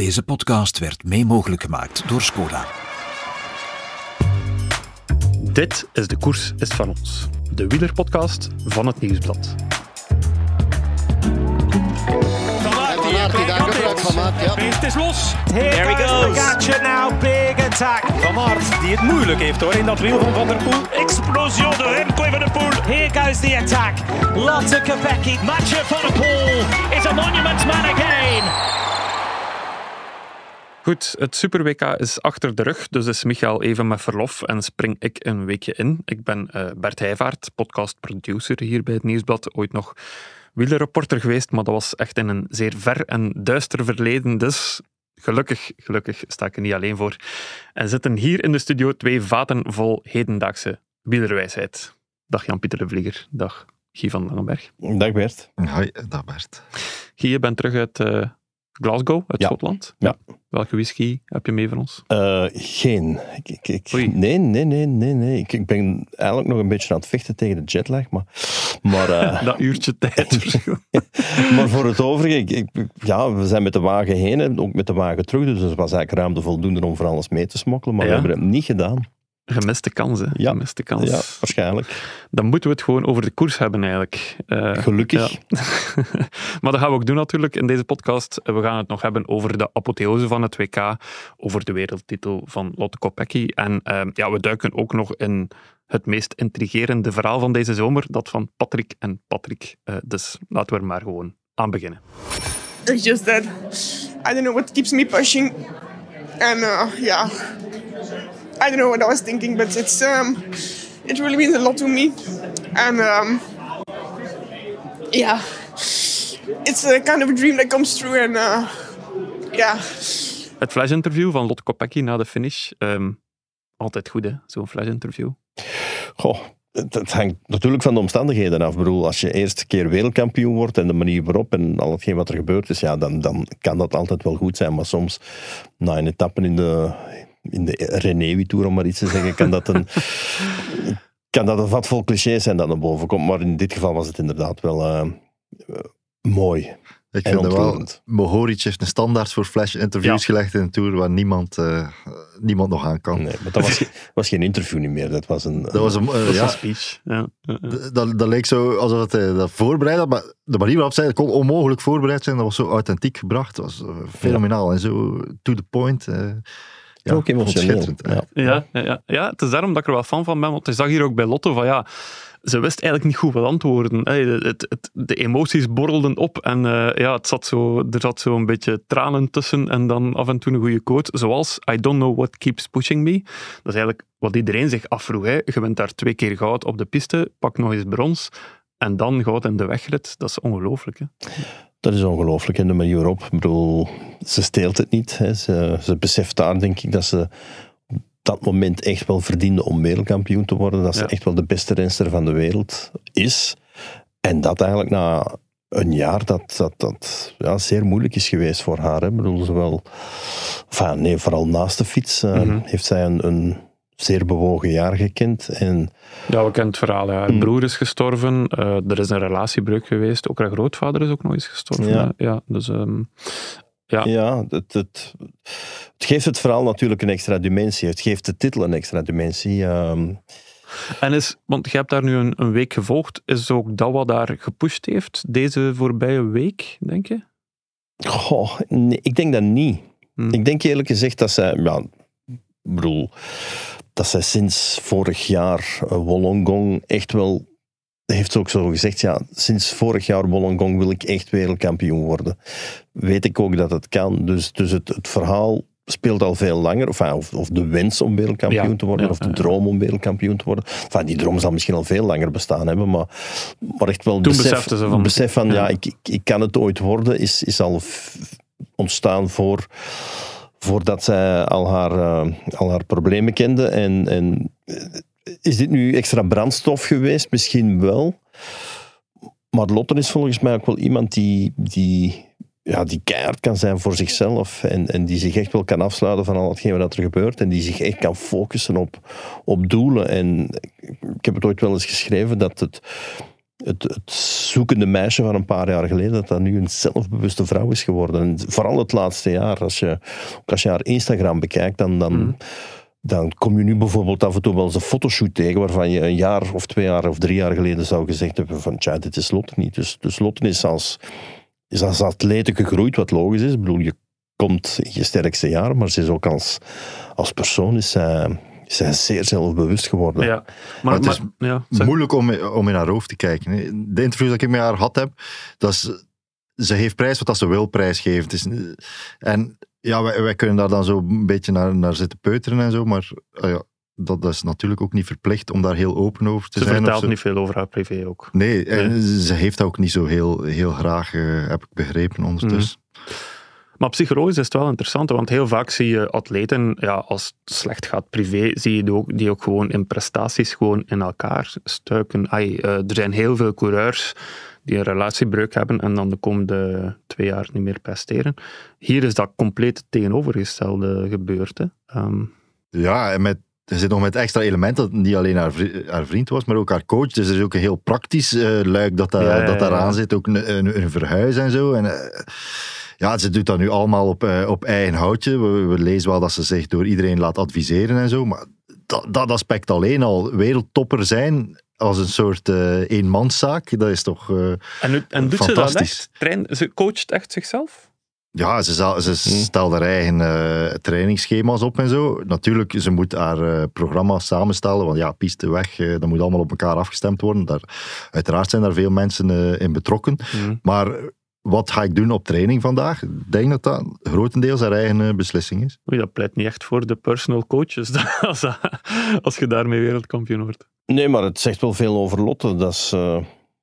Deze podcast werd mee mogelijk gemaakt door Skoda. Dit is De Koers is van ons, de wielerpodcast van het Nieuwsblad. Van Aert die daar gebruik van maakt. Ja. Het is los. Here There he goes goes. Pogacar now, big attack. Van Aert, die het moeilijk heeft hoor in dat wiel van Van der Poel. Explosion de Remco van der Poel. Here goes the attack. Lotte Kopecky. Mathieu van der Poel is a monument man again. Goed, het Super WK is achter de rug, dus is Michael even met verlof en spring ik een weekje in. Ik ben eh, Bert Heijvaart, podcast-producer hier bij het Nieuwsblad. Ooit nog wielerreporter geweest, maar dat was echt in een zeer ver en duister verleden. Dus gelukkig, gelukkig sta ik er niet alleen voor. En zitten hier in de studio twee vaten vol hedendaagse wielerwijsheid. Dag Jan-Pieter de Vlieger, dag Guy van Langenberg. Dag Bert. Hoi, dag Bert. Guy, je bent terug uit eh, Glasgow, uit Ja. Schotland. Ja. Welke whisky heb je mee voor ons? Eh, geen. Ik, ik, nee, nee, nee, nee, nee. Ik, ben eigenlijk nog een beetje aan het vechten tegen de jetlag. Maar, maar, eh, Dat uurtje tijd. maar voor het overige, ik, ik- ja, we zijn met de wagen heen en ook met de wagen terug. Dus er was eigenlijk ruimte voldoende om voor alles mee te smokkelen. Maar Ja. we hebben het niet gedaan. Gemiste kans, hè? Ja. Gemiste kans. Ja, waarschijnlijk. Dan moeten we het gewoon over de koers hebben, eigenlijk. Eh, Gelukkig. ja. maar dat gaan we ook doen, natuurlijk, in deze podcast. We gaan het nog hebben over de apotheose van het WK, over de wereldtitel van Lotte Kopecky. En eh, ja, we duiken ook nog in het meest intrigerende verhaal van deze zomer, dat van Patrick en Patrick. Eh, dus laten we er maar gewoon aan beginnen. It's just that I don't know what keeps me pushing, and uh, yeah, I don't know what I was thinking, but it's um, it really means a lot to me, and um, yeah, it's a kind of a dream that comes true, and uh, yeah, Het flash-interview van Lotte Kopecky na de finish. ehm, altijd goed, hè, zo'n flash-interview. Goh, het, het hangt natuurlijk van de omstandigheden af. Ik bedoel, als je eerste keer wereldkampioen wordt en de manier waarop en al hetgeen wat er gebeurd is, ja, dan, dan kan dat altijd wel goed zijn. Maar soms, na een etappe in de, in de Renewi-tour, om maar iets te zeggen, kan dat een, kan dat een vat vol clichés zijn dat naar boven komt. Maar in dit geval was het inderdaad wel eh, eh, mooi. Ik En vind het wel. Mohoric heeft een standaard voor flash-interviews Ja. gelegd in een tour waar niemand, eh, niemand nog aan kan. Nee, maar dat was, ge- was geen interview niet meer. Dat was een... Dat was een, Dat ja, een speech. Ja. Dat, dat leek zo alsof het hij dat voorbereid had, maar de manier waarop zij het kon onmogelijk voorbereid zijn, dat was zo authentiek gebracht. Dat was fenomenaal en zo to the point. Ja, ook ik emotioneel. Ja. Ja, ja, ja. ja, het is daarom dat ik er wel fan van ben, want je zag hier ook bij Lotto van ja, ze wist eigenlijk niet goed wat antwoorden. Hey, het, het, de emoties borrelden op en eh, ja, het zat zo, er zat zo een beetje tranen tussen en dan af en toe een goede quote, zoals I don't know what keeps pushing me. Dat is eigenlijk wat iedereen zich afvroeg. Hè. Je bent daar twee keer goud op de piste, pak nog eens brons en dan goud in de wegrit. Dat is ongelooflijk. Hè. Dat is ongelooflijk in de manier waarop. Ik bedoel, ze steelt het niet. Hè. Ze, ze beseft daar, denk ik, dat ze op dat moment echt wel verdiende om wereldkampioen te worden. Dat ze Ja. echt wel de beste renster van de wereld is. En dat eigenlijk na een jaar dat, dat, dat ja, zeer moeilijk is geweest voor haar. Hè. Ik bedoel, zowel, enfin, nee, vooral naast de fiets eh, Mhm. heeft zij een, een zeer bewogen jaar gekend. En Ja, we kennen het verhaal. Ja. Haar Mm. broer is gestorven, eh, er is een relatiebreuk geweest, ook haar grootvader is ook nog eens gestorven. Ja. ja dus ehm, Ja. Ja, het, het, het geeft het verhaal natuurlijk een extra dimensie. Het geeft de titel een extra dimensie. Ehm, En is, want je hebt daar nu een, een week gevolgd, is ook dat wat daar gepusht heeft, deze voorbije week, denk je? goh, nee, ik denk dat niet. Hm. Ik denk eerlijk gezegd dat zij... Ja, bedoel, dat zij sinds vorig jaar eh, Wollongong echt wel... Heeft ze ook zo gezegd, ja, sinds vorig jaar Wollongong wil ik echt wereldkampioen worden. Weet ik ook dat het kan. Dus, dus het, het verhaal speelt al veel langer. Of, ah, of, of de wens om wereldkampioen Ja, te worden, ja, of de droom om wereldkampioen te worden. Enfin, die droom zal misschien al veel langer bestaan hebben, maar, maar echt wel Toen besef, ze van- besef van, ja, ja. ik, ik, ik kan het ooit worden, is, is al ontstaan voor, voordat zij al haar, eh, al haar problemen kende. En, en eh, is dit nu extra brandstof geweest? Misschien wel. Maar Lotte is volgens mij ook wel iemand die, die, ja, die keihard kan zijn voor zichzelf. En, en die zich echt wel kan afsluiten van al hetgeen wat er gebeurt. En die zich echt kan focussen op, op doelen. En ik heb het ooit wel eens geschreven dat het het, het zoekende meisje van een paar jaar geleden, dat dat nu een zelfbewuste vrouw is geworden. En vooral het laatste jaar, als je, als je haar Instagram bekijkt, dan, dan, dan kom je nu bijvoorbeeld af en toe wel eens een fotoshoot tegen waarvan je een jaar of twee jaar of drie jaar geleden zou gezegd hebben van tja, dit is Lotte niet. Dus, dus Lotte is als, is als atlete gegroeid, wat logisch is. Ik bedoel, je komt in je sterkste jaar, maar ze is ook als, als persoon is zij, is zij zeer zelfbewust geworden. Ja, Maar het is ja, zeg- Moeilijk om, om in haar hoofd te kijken. De interviews dat ik met haar gehad heb, dat is, ze heeft prijs wat dat ze wil prijsgeven. Het is, en ja, wij, wij kunnen daar dan zo een beetje naar, naar zitten peuteren en zo, maar ah ja, dat, dat is natuurlijk ook niet verplicht om daar heel open over te ze zijn. of vertelt niet veel over haar privé ook. Nee, en ze heeft dat ook niet zo heel, heel graag, eh, heb ik begrepen ondertussen. Maar psychologisch is het wel interessant, want heel vaak zie je atleten, ja, als het slecht gaat privé, zie je die ook, die ook gewoon in prestaties gewoon in elkaar stuiken. Ai, eh, er zijn heel veel coureurs die een relatiebreuk hebben en dan de komende twee jaar niet meer presteren. Hier is dat compleet tegenovergestelde gebeurd. Hè. Ehm, Ja, en met, er zit nog met extra element dat niet alleen haar, vri- haar vriend was, maar ook haar coach. Dus er is ook een heel praktisch eh, luik dat, daar Ja, ja, dat daaraan zit. Ook een, een, een verhuis en zo. En, eh, ja, ze doet dat nu allemaal op, eh, op eigen houtje. We, we lezen wel dat ze zich door iedereen laat adviseren en zo. Maar dat, dat aspect alleen al, wereldtopper zijn als een soort eh eenmanszaak, dat is toch... eh, en, nu- en doet ze dat echt? Train, ze coacht echt zichzelf? Ja, ze, ze stelt haar eigen eh, trainingsschema's op en zo. Natuurlijk, ze moet haar eh, programma samenstellen, want ja, piste weg, dat moet allemaal op elkaar afgestemd worden. Daar, uiteraard zijn daar veel mensen in betrokken. Mhm. Maar wat ga ik doen op training vandaag? Ik denk dat dat grotendeels haar eigen eh, beslissing is. Oei, dat pleit niet echt voor de personal coaches als, als je daarmee wereldkampioen wordt. Nee, maar het zegt wel veel over Lotte. Dat is, eh,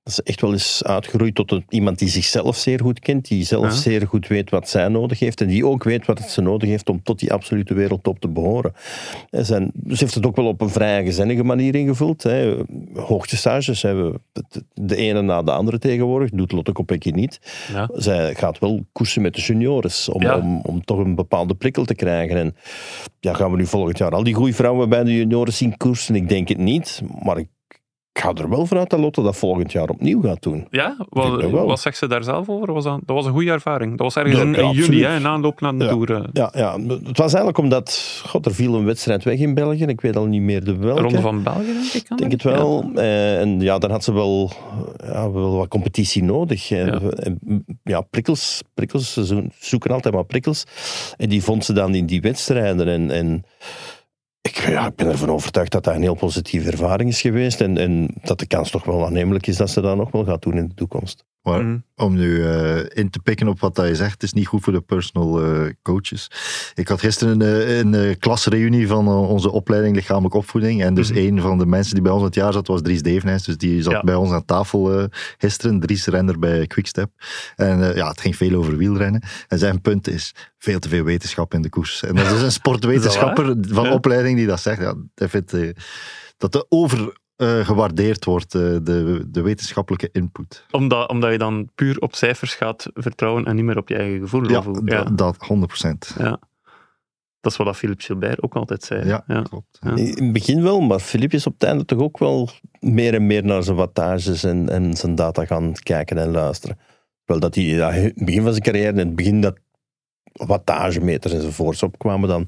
is echt wel eens uitgeroeid tot een- iemand die zichzelf zeer goed kent, die zelf Ja. zeer goed weet wat zij nodig heeft en die ook weet wat het ze nodig heeft om tot die absolute wereldtop te behoren. En zijn, ze heeft het ook wel op een vrij gezinnige manier ingevuld. Hè. Hoogtestages hebben we de ene na de andere tegenwoordig, doet Lotte Kopecky niet. Ja. Zij gaat wel koersen met de juniores om, Ja. om, om toch een bepaalde prikkel te krijgen. En ja, gaan we nu volgend jaar al die goede vrouwen bij de juniores zien koersen? Ik denk het niet, maar ik, ik ga er wel vanuit dat Lotte dat volgend jaar opnieuw gaat doen. Ja, wat, wat zegt ze daar zelf over? Was dat, dat was een goede ervaring. Dat was ergens Ja, in, ja, absoluut. hè, in aanloop naar de Ja. Tour. eh, Ja, ja, het was eigenlijk omdat god, er viel een wedstrijd weg in België. Ik weet al niet meer de welke. Ronde van België, denk ik. Ik denk het wel. Eh, en ja, dan had ze wel, ja, wel wat competitie nodig. En, Ja. prikkels, prikkels. Ze zo- zoeken altijd maar prikkels. En die vond ze dan in die wedstrijden. En, en ik, ja, ik ben ervan overtuigd dat dat een heel positieve ervaring is geweest. En, en dat de kans toch wel aannemelijk is dat ze dat nog wel gaat doen in de toekomst. Maar Mhm. om nu eh, in te pikken op wat dat je zegt, het is niet goed voor de personal eh, coaches. Ik had gisteren een, eh, een, klasreunie van onze opleiding lichamelijke opvoeding. En dus Mhm. een van de mensen die bij ons het jaar zat, was Dries Devenijs. Dus die zat Ja. bij ons aan tafel eh, gisteren. Dries renner bij Quickstep. En eh, ja, het ging veel over wielrennen. En zijn punt is veel te veel wetenschap in de koers. En dat is een sportwetenschapper van opleiding die dat zegt. Ja, hij vindt eh, dat er over... eh, gewaardeerd wordt, eh, de, de wetenschappelijke input. Omdat, omdat je dan puur op cijfers gaat vertrouwen en niet meer op je eigen gevoel. Ja, of dat, dat 100%. ja. Dat is wat dat Philippe Gilbert ook altijd zei. Ja, ja. klopt. Ja. In het begin wel, maar Filip is op het einde toch ook wel meer en meer naar zijn wattages en, en zijn data gaan kijken en luisteren. Wel dat hij ja, in het begin van zijn carrière, in het begin dat wattagemeters enzovoorts opkwamen, dan,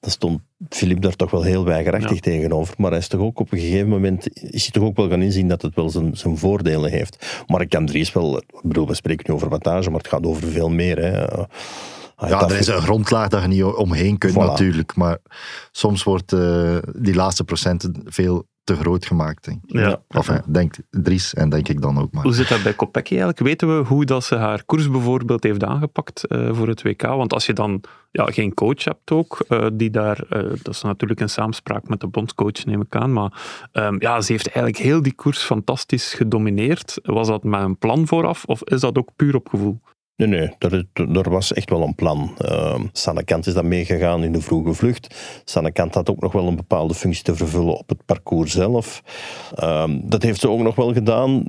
dan stond Filip daar toch wel heel weigerachtig Ja. tegenover. Maar hij is toch ook op een gegeven moment, is hij toch ook wel gaan inzien dat het wel zijn, zijn voordelen heeft. Maar ik kan Dries wel, ik bedoel, we spreken nu over wattage, maar het gaat over veel meer. Hè. Ja, er is een grondlaag dat je niet omheen kunt Voilà. natuurlijk. Maar soms wordt eh, die laatste procenten veel te groot gemaakt. Denk ik. Ja. Enfin, denkt Dries en denk ik dan ook maar. Hoe zit dat bij Kopecky eigenlijk? Weten we hoe dat ze haar koers bijvoorbeeld heeft aangepakt eh, voor het WK? Want als je dan ja, geen coach hebt ook, eh, die daar, eh, dat is natuurlijk in samenspraak met de bondscoach neem ik aan, maar ehm, ja, ze heeft eigenlijk heel die koers fantastisch gedomineerd. Was dat met een plan vooraf of is dat ook puur op gevoel? Nee, nee, er, was echt wel een plan. Uh, Sanne Kant is dan meegegaan in de vroege vlucht. Sanne Kant had ook nog wel een bepaalde functie te vervullen op het parcours zelf. Ehm, dat heeft ze ook nog wel gedaan.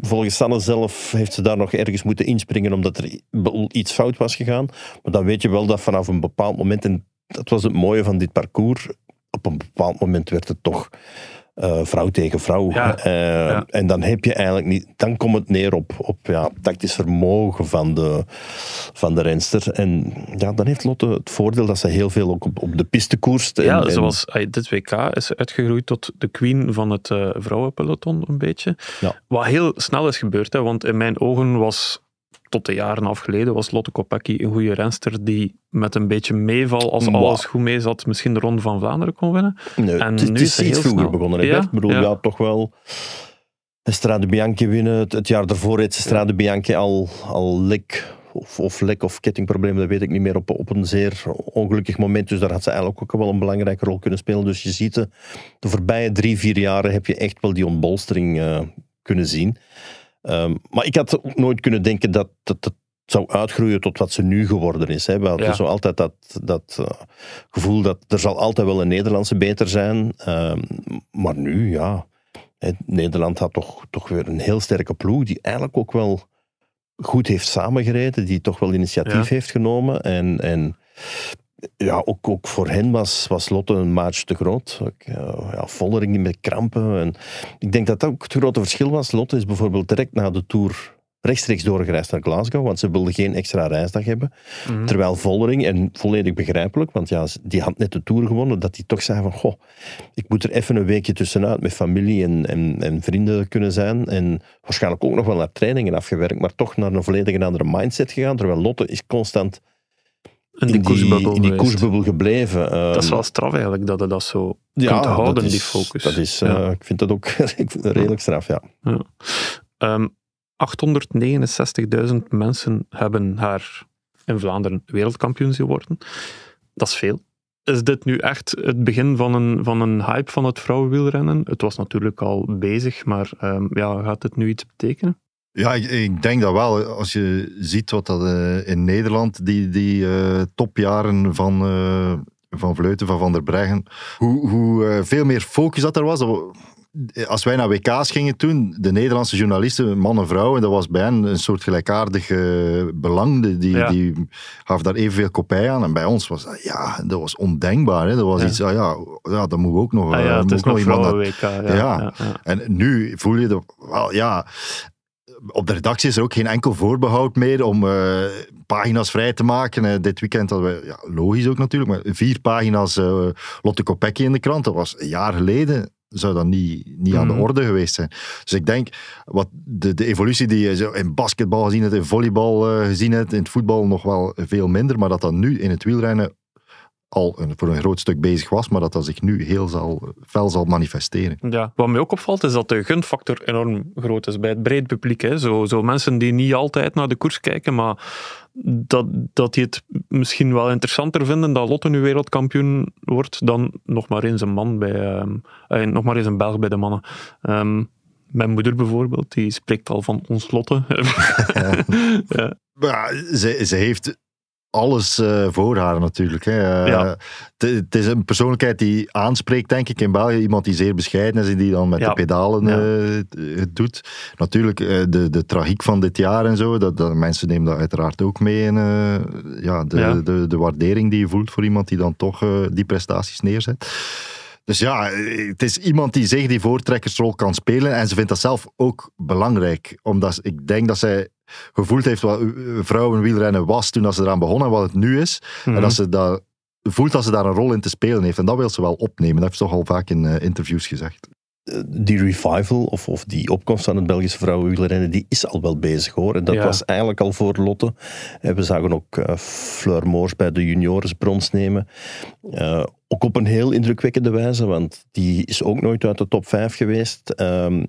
Volgens Sanne zelf heeft ze daar nog ergens moeten inspringen omdat er iets fout was gegaan. Maar dan weet je wel dat vanaf een bepaald moment, en dat was het mooie van dit parcours, op een bepaald moment werd het toch eh, vrouw tegen vrouw. Ja, Eh, ja. En dan heb je eigenlijk niet. Dan komt het neer op, op ja, tactisch vermogen van de, van de renster. En ja, dan heeft Lotte het voordeel dat ze heel veel ook op, op de piste koerst. En- Ja, zoals dit WK is uitgegroeid tot de queen van het eh, vrouwenpeloton, een beetje. Ja. Wat heel snel is gebeurd, hè, want in mijn ogen was, tot de jaren af geleden, was Lotte Kopecky een goede renster die met een beetje meeval, als alles goed mee zat, misschien de Ronde van Vlaanderen kon winnen. Nee, En het is, nu het is is iets vroeger snel. begonnen. Ja? Ik bedoel, ja. ja. toch wel. Strade Bianchi winnen. Het, het jaar daarvoor reed ze Strade Bianchi al, al lek. Of, of lek of kettingprobleem, dat weet ik niet meer. Op, op een zeer ongelukkig moment. Dus daar had ze eigenlijk ook wel een belangrijke rol kunnen spelen. Dus je ziet, de, de voorbije drie, vier jaren heb je echt wel die ontbolstering eh, kunnen zien. Ehm, maar ik had ook nooit kunnen denken dat dat, dat zou uitgroeien tot wat ze nu geworden is. Hè. We hadden Ja. zo altijd dat, dat eh, gevoel dat er zal altijd wel een Nederlandse beter zijn. Ehm, maar nu, ja. hè, Nederland had toch, toch weer een heel sterke ploeg die eigenlijk ook wel goed heeft samengereden, die toch wel initiatief Ja. heeft genomen. En, en ja, ook, ook voor hen was, was Lotte een maatje te groot. Ook, eh, ja, Vollering met krampen. En ik denk dat dat ook het grote verschil was. Lotte is bijvoorbeeld direct na de Tour rechtstreeks doorgereisd naar Glasgow, want ze wilden geen extra reisdag hebben. Mhm. Terwijl Vollering, en volledig begrijpelijk, want ja, die had net de Tour gewonnen, dat hij toch zei van, goh, ik moet er even een weekje tussenuit met familie en, en, en vrienden kunnen zijn. En waarschijnlijk ook nog wel naar trainingen afgewerkt, maar toch naar een volledig andere mindset gegaan. Terwijl Lotte is constant In die, koersbubbel in die koersbubbel gebleven. Dat is Ehm, wel straf eigenlijk, dat je dat zo kunt dat houden, is- die focus. Dat is, Ja. eh, Ik vind dat ook redelijk straf, ja. Ehm 869.000 mensen hebben haar in Vlaanderen wereldkampioen geworden. Dat is veel. Is dit nu echt het begin van een, van een hype van het vrouwenwielrennen? Het was natuurlijk al bezig, maar ehm, ja, gaat het nu iets betekenen? Ja, ik, ik denk dat wel. Als je ziet wat dat eh, in Nederland, die, die eh, topjaren van, eh, van Vleuten, van Van der Breggen, hoe, hoe veel meer focus dat er was. Als wij naar WK's gingen toen, de Nederlandse journalisten, mannen en vrouwen, dat was bij hen een soort gelijkaardig belang. Die, die, Ja. die gaf daar evenveel kopij aan. En bij ons was dat, ja, dat was ondenkbaar. Hè. Dat was Ja. iets, ah, ja, ja, dat moeten we ook nog, Ah ja, het moet nog iemand ja, ja. en nu voel je dat, wel, ja, op de redactie is er ook geen enkel voorbehoud meer om eh, pagina's vrij te maken. Eh, dit weekend hadden we, ja, logisch ook natuurlijk, maar vier pagina's eh, Lotte Kopecky in de krant. Dat was een jaar geleden, zou dat niet, niet aan de Mhm. orde geweest zijn. Dus ik denk, wat de, de evolutie die je zo in basketbal gezien hebt, in volleybal gezien hebt, in het voetbal nog wel veel minder, maar dat dat nu in het wielrennen al een, voor een groot stuk bezig was, maar dat dat zich nu heel zal, fel zal manifesteren. Ja, wat mij ook opvalt is dat de gunfactor enorm groot is bij het breed publiek. Hè. Zo, zo mensen die niet altijd naar de koers kijken, maar dat, dat die het misschien wel interessanter vinden dat Lotte nu wereldkampioen wordt dan nog maar eens een man bij, ehm, eh, nog maar eens een Belg bij de mannen. Ehm, mijn moeder bijvoorbeeld, die spreekt al van ons Lotte. ja. Ja, ze, ze heeft alles eh, voor haar natuurlijk. Hè. Eh, Ja. Het is een persoonlijkheid die aanspreekt, denk ik, in België. Iemand die zeer bescheiden is en die dan met Ja. de pedalen eh, het- doet. Natuurlijk, de, de tragiek van dit jaar en zo, dat, dat, mensen nemen dat uiteraard ook mee. Eh, ja, de, Ja. De, de waardering die je voelt voor iemand die dan toch die prestaties neerzet. Dus ja, het is iemand die zich die voortrekkersrol kan spelen. En ze vindt dat zelf ook belangrijk. Omdat ik denk dat zij gevoeld heeft wat eh, vrouwenwielrennen was toen dat ze eraan begonnen en wat het nu is. En Mhm. dat ze dat, voelt dat ze daar een rol in te spelen heeft. En dat wil ze wel opnemen. Dat heeft ze toch al vaak in eh, interviews gezegd. die revival of, of die opkomst van het Belgische vrouwenwielrennen, die is al wel bezig hoor. En dat Ja. was eigenlijk al voor Lotte. En we zagen ook eh, Fleur Moors bij de juniors brons nemen. Eh, ook op een heel indrukwekkende wijze, want die is ook nooit uit de top 5 geweest. Ehm,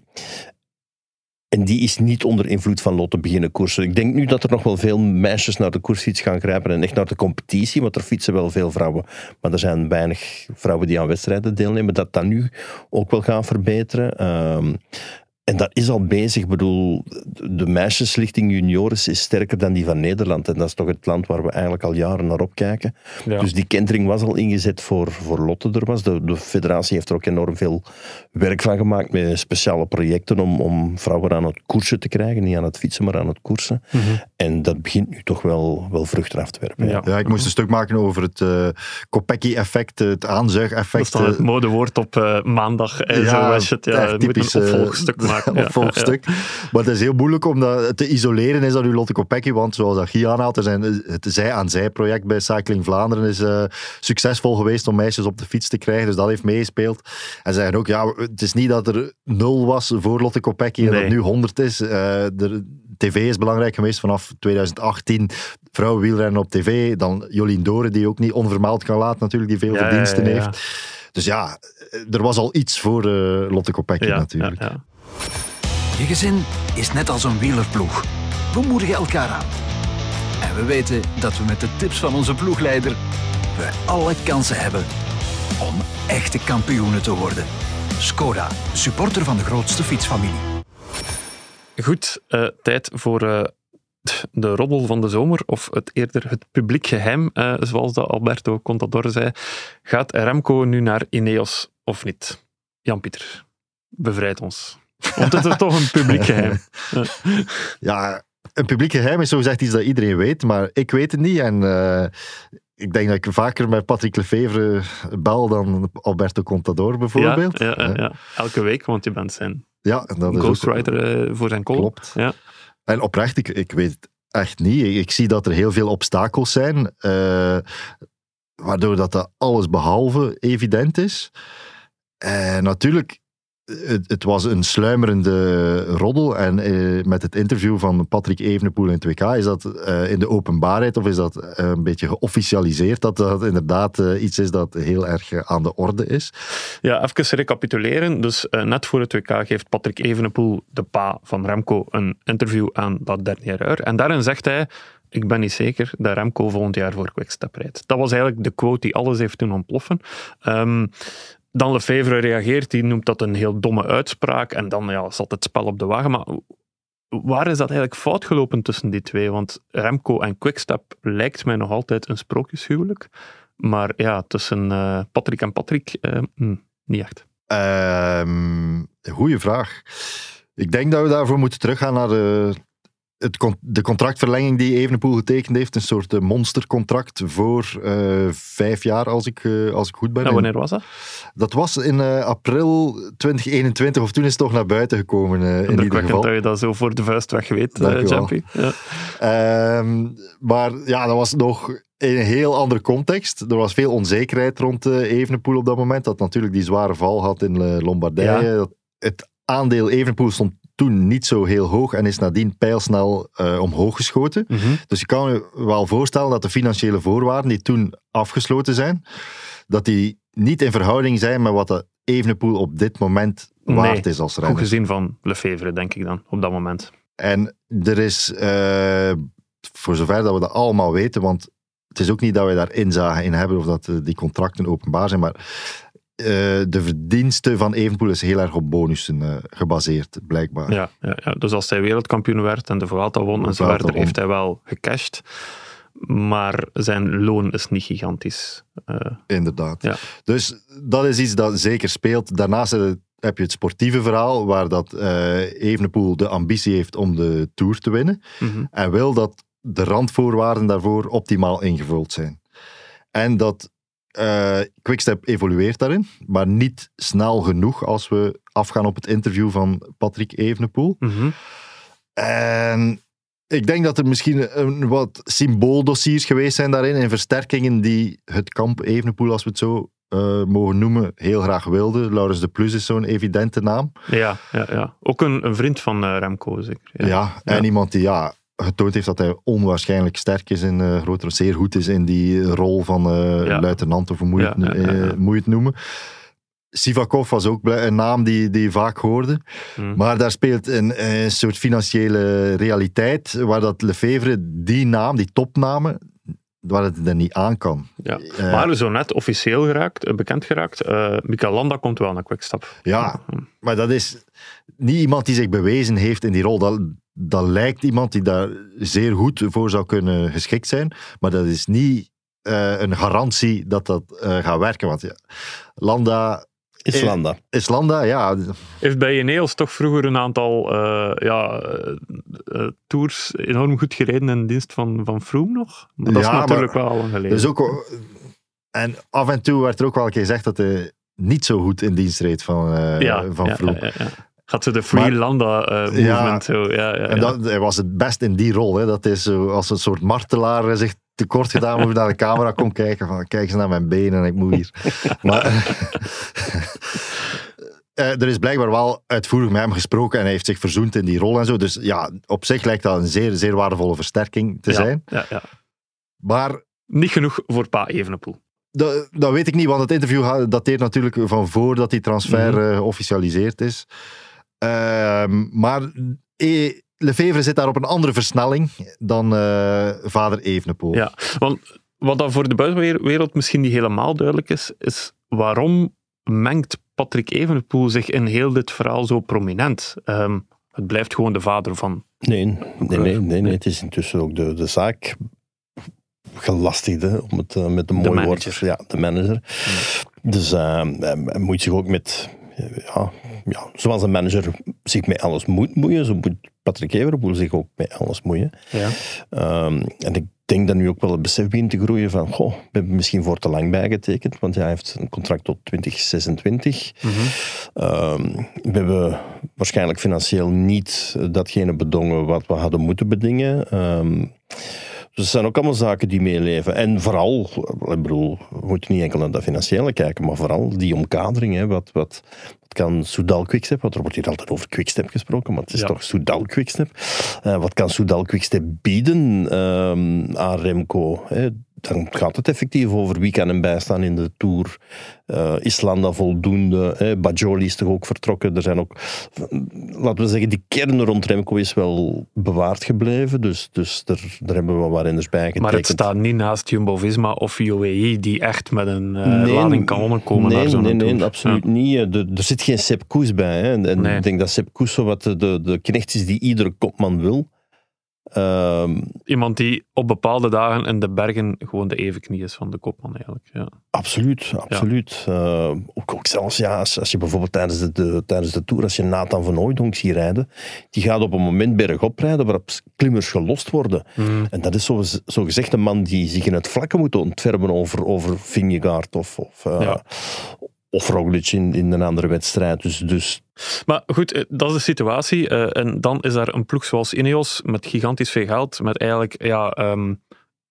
en die is niet onder invloed van Lotte beginnen koersen. Ik denk nu dat er nog wel veel meisjes naar de koersfiets gaan grijpen en echt naar de competitie, want er fietsen wel veel vrouwen. Maar er zijn weinig vrouwen die aan wedstrijden deelnemen. Dat dat nu ook wel gaan verbeteren. Ehm, en dat is al bezig. Ik bedoel, de meisjeslichting juniores is sterker dan die van Nederland. En dat is toch het land waar we eigenlijk al jaren naar opkijken. Ja. Dus die kentering was al ingezet voor, voor Lotte er was. De, de federatie heeft er ook enorm veel werk van gemaakt met speciale projecten om, om vrouwen aan het koersen te krijgen. Niet aan het fietsen, maar aan het koersen. Mhm. En dat begint nu toch wel, wel vruchten af te werpen. Ja. Ja, ik moest een stuk maken over het eh Kopecky-effect, het Dat aanzuigeffect. is dan het eh, modewoord op eh, maandag. En Ja, zo was het. Ja, echt je moet typisch, een opvolgstuk maken. Ja, opvolgstuk. Maar het is heel moeilijk om dat te isoleren, is dat nu Lotte Kopecky, want zoals dat Guy aanhaalt, er zijn, het zij-aan-zij-project bij Cycling Vlaanderen is eh, succesvol geweest om meisjes op de fiets te krijgen, dus dat heeft meegespeeld. En zeggen ook, ja, het is niet dat er nul was voor Lotte Kopecky en Nee. dat nu 100 is. Eh, er, TV is belangrijk geweest vanaf 2018. Vrouwenwielrennen op tv. Dan Jolien Doren, die ook niet onvermeld kan laten, natuurlijk, die veel Ja, verdiensten ja, ja. heeft. Dus ja, er was al iets voor eh, Lotte Kopecky Ja, natuurlijk. ja, ja. Je gezin is net als een wielerploeg. We moedigen elkaar aan. En we weten dat we met de tips van onze ploegleider we alle kansen hebben om echte kampioenen te worden. Skoda, supporter van de grootste fietsfamilie. Goed, eh, tijd voor eh, de roddel van de zomer, of het eerder het publiek geheim, eh, zoals dat Alberto Contador zei. Gaat Remco nu naar Ineos of niet? Jan-Pieter, bevrijd ons. Want het is toch een publiek geheim. Ja, een publiek geheim is zo gezegd iets dat iedereen weet, maar ik weet het niet. En ik denk dat ik vaker met Patrick Lefevre bel dan Alberto Contador bijvoorbeeld. Ja, ja, ja, ja. Elke week, want je bent zijn Ja, en dat ghostwriter eh, voor zijn column. Klopt. Ja. En oprecht, ik, ik weet het echt niet. Ik, ik zie dat er heel veel obstakels zijn, eh, waardoor dat, dat alles behalve evident is. En natuurlijk, het, was een sluimerende roddel. En eh, met het interview van Patrick Evenepoel in het WK, is dat eh, in de openbaarheid of is dat eh, een beetje geofficialiseerd dat dat inderdaad iets is dat heel erg aan de orde is? Ja, even recapituleren. Dus net voor het WK geeft Patrick Evenepoel, de pa van Remco, een interview aan dat dernier. En daarin zegt hij, ik ben niet zeker dat Remco volgend jaar voor Quickstep rijdt. Dat was eigenlijk de quote die alles heeft doen ontploffen. Ehm, dan Lefevre reageert, die noemt dat een heel domme uitspraak. En dan ja, zat het spel op de wagen. Maar waar is dat eigenlijk fout gelopen tussen die twee? Want Remco en Quickstep lijkt mij nog altijd een sprookjeshuwelijk. Maar ja, tussen eh, Patrick en Patrick, eh, hm, niet echt. Ehm goeie vraag. Ik denk dat we daarvoor moeten teruggaan naar de, het, de contractverlenging die Evenepoel getekend heeft. Een soort eh, monstercontract voor eh, vijf jaar, als ik, eh, als ik goed ben. En wanneer was dat? Dat was in eh, april 2021, of toen is het toch naar buiten gekomen, in ieder geval. dat je dat zo voor de vuist weg weet. Jampie. Ja. Ehm, maar ja, dat was nog in een heel andere context. Er was veel onzekerheid rond Evenepoel op dat moment. Dat natuurlijk die zware val had in Lombardije. Ja. Het aandeel Evenepoel stond toen niet zo heel hoog en is nadien pijlsnel eh, omhoog geschoten. Mhm. Dus je kan je wel voorstellen dat de financiële voorwaarden die toen afgesloten zijn, dat die niet in verhouding zijn met wat de Evenepoel op dit moment waard Nee, is als Goed renner. gezien van Lefevre, denk ik dan, op dat moment. En er is, eh, voor zover dat we dat allemaal weten, want het is ook niet dat wij daar inzage in hebben of dat eh, die contracten openbaar zijn, maar de verdiensten van Evenpoel is heel erg op bonussen eh, gebaseerd, blijkbaar. Ja, ja, ja. Dus als hij wereldkampioen werd en de Vuelta won en zo verder, heeft hij wel gecashed. Maar zijn loon is niet gigantisch. Eh, Inderdaad. Ja. Dus dat is iets dat zeker speelt. Daarnaast heb je- het sportieve verhaal, waar dat eh Evenepoel de ambitie heeft om de Tour te winnen. mhm. En wil dat de randvoorwaarden daarvoor optimaal ingevuld zijn. En dat eh, Quickstep evolueert daarin, maar niet snel genoeg als we afgaan op het interview van Patrick Evenepoel. Mhm. En ik denk dat er misschien een wat symbooldossiers geweest zijn daarin, en versterkingen die het kamp Evenepoel, als we het zo eh, mogen noemen, heel graag wilde. Laurens de Plus is zo'n evidente naam. ja, ja, ja. Ook een, een vriend van eh, Remco, zeker. Ja, en iemand die ja, getoond heeft dat hij onwaarschijnlijk sterk is in uh, groter, zeer goed is in die rol van uh, Ja. luitenant, of hoe moet je, Ja, het, eh, moet je noemen. Sivakov was ook een naam die, die je vaak hoorde. Mm. Maar daar speelt een, een soort financiële realiteit, waar dat Lefevre die naam, die topnamen, waar het er niet aan kan. Ja. Eh, maar zo net officieel geraakt, eh, bekend geraakt, eh Mikael Landa komt wel naar Quickstep. Ja, maar dat is niet iemand die zich bewezen heeft in die rol. Dat, dat lijkt iemand die daar zeer goed voor zou kunnen geschikt zijn. Maar dat is niet eh, een garantie dat dat eh, gaat werken. Want ja, Landa Islanda. Islanda, ja. Heeft bij Ineos toch vroeger een aantal eh, ja, eh, eh, tours enorm goed gereden in dienst van, van Froome nog? Maar dat Ja, is natuurlijk maar wel al lang geleden. Dus ook, en af en toe werd er ook wel een keer gezegd dat hij niet zo goed in dienst reed van, eh ja, van ja, Froome. Gaat ze de Free Maar- Landa eh, movement Ja. zo. Ja, ja, En dat, hij was het best in die rol. Hè. Dat is zo als een soort martelaar eh, zich tekort gedaan moet naar de camera komt kijken van kijk eens naar mijn benen en ik moet hier. maar eh, er is blijkbaar wel uitvoerig met hem gesproken en hij heeft zich verzoend in die rol en zo. Dus ja, op zich lijkt dat een zeer, zeer waardevolle versterking te zijn. ja, ja. Maar Niet genoeg voor Pa Evenepoel. dat, dat weet ik niet, want het interview dateert natuurlijk van voordat die transfer eh, geofficialiseerd is. Ehm, maar eh, Lefevre zit daar op een andere versnelling dan eh, vader Evenepoel. Ja, want wat dan voor de buitenwereld misschien niet helemaal duidelijk is, is waarom mengt Patrick Evenepoel zich in heel dit verhaal zo prominent? Ehm, het blijft gewoon de vader van. Nee, nee, nee, nee, nee. Het is intussen ook de, de zaak gelastigde, om het eh, met een mooi woord. manager. Ja, de manager. Dus eh, hij hij moet zich ook met, ja, ja, zoals een manager zich met alles moet moeien, zo moet Patrick Evenepoel zich ook met alles moeien. Ja. Ehm, en ik denk dat nu ook wel het besef begint te groeien van, goh, we hebben misschien voor te lang bijgetekend, want hij heeft een contract tot 2026. Ehm, we hebben waarschijnlijk financieel niet datgene bedongen wat we hadden moeten bedingen. Ehm, dus het zijn ook allemaal zaken die meeleven. En vooral, ik bedoel, we moeten niet enkel naar dat financiële kijken, maar vooral die omkadering. Hè, wat, wat, wat kan Soudal Quickstep, want er wordt hier altijd over Quickstep gesproken, maar het is Ja. toch Soudal Quickstep. Eh, wat kan Soudal Quickstep bieden ehm, aan Remco? Hè? Dan gaat het effectief over wie kan hem bijstaan in de Tour. Eh Islanda voldoende. Hè? Bajoli is toch ook vertrokken. Er zijn ook, laten we zeggen, die kern rond Remco is wel bewaard gebleven. Dus, dus er, daar hebben we wel wat renners bij getekend. Maar het staat niet naast Jumbo-Visma of UAE die echt met een eh, Nee, lading kanonnen komen nee, naar zo'n nee, nee, tour. absoluut niet. Eh, de- er zit geen Sepp Koes bij. Hè. En, en Nee. ik denk dat Sepp Koes zo wat de, de, de knecht is die iedere kopman wil. Ehm, Iemand die op bepaalde dagen in de bergen gewoon de evenknie is van de kopman eigenlijk. Ja. Absoluut, absoluut. Eh, ook, ook zelfs ja, als, als je bijvoorbeeld tijdens de, de, tijdens de Tour, als je Nathan van Hooydonk ziet rijden, die gaat op een moment bergop rijden waarop klimmers gelost worden. Mm. En dat is zo, zo gezegd een man die zich in het vlakke moet ontfermen over, over Vingegaard of, of, eh, Ja. Of Roglic in, in een andere wedstrijd. Dus, dus Maar goed, eh, dat is de situatie. eh, en dan is daar een ploeg zoals Ineos met gigantisch veel geld, met eigenlijk ja, ehm,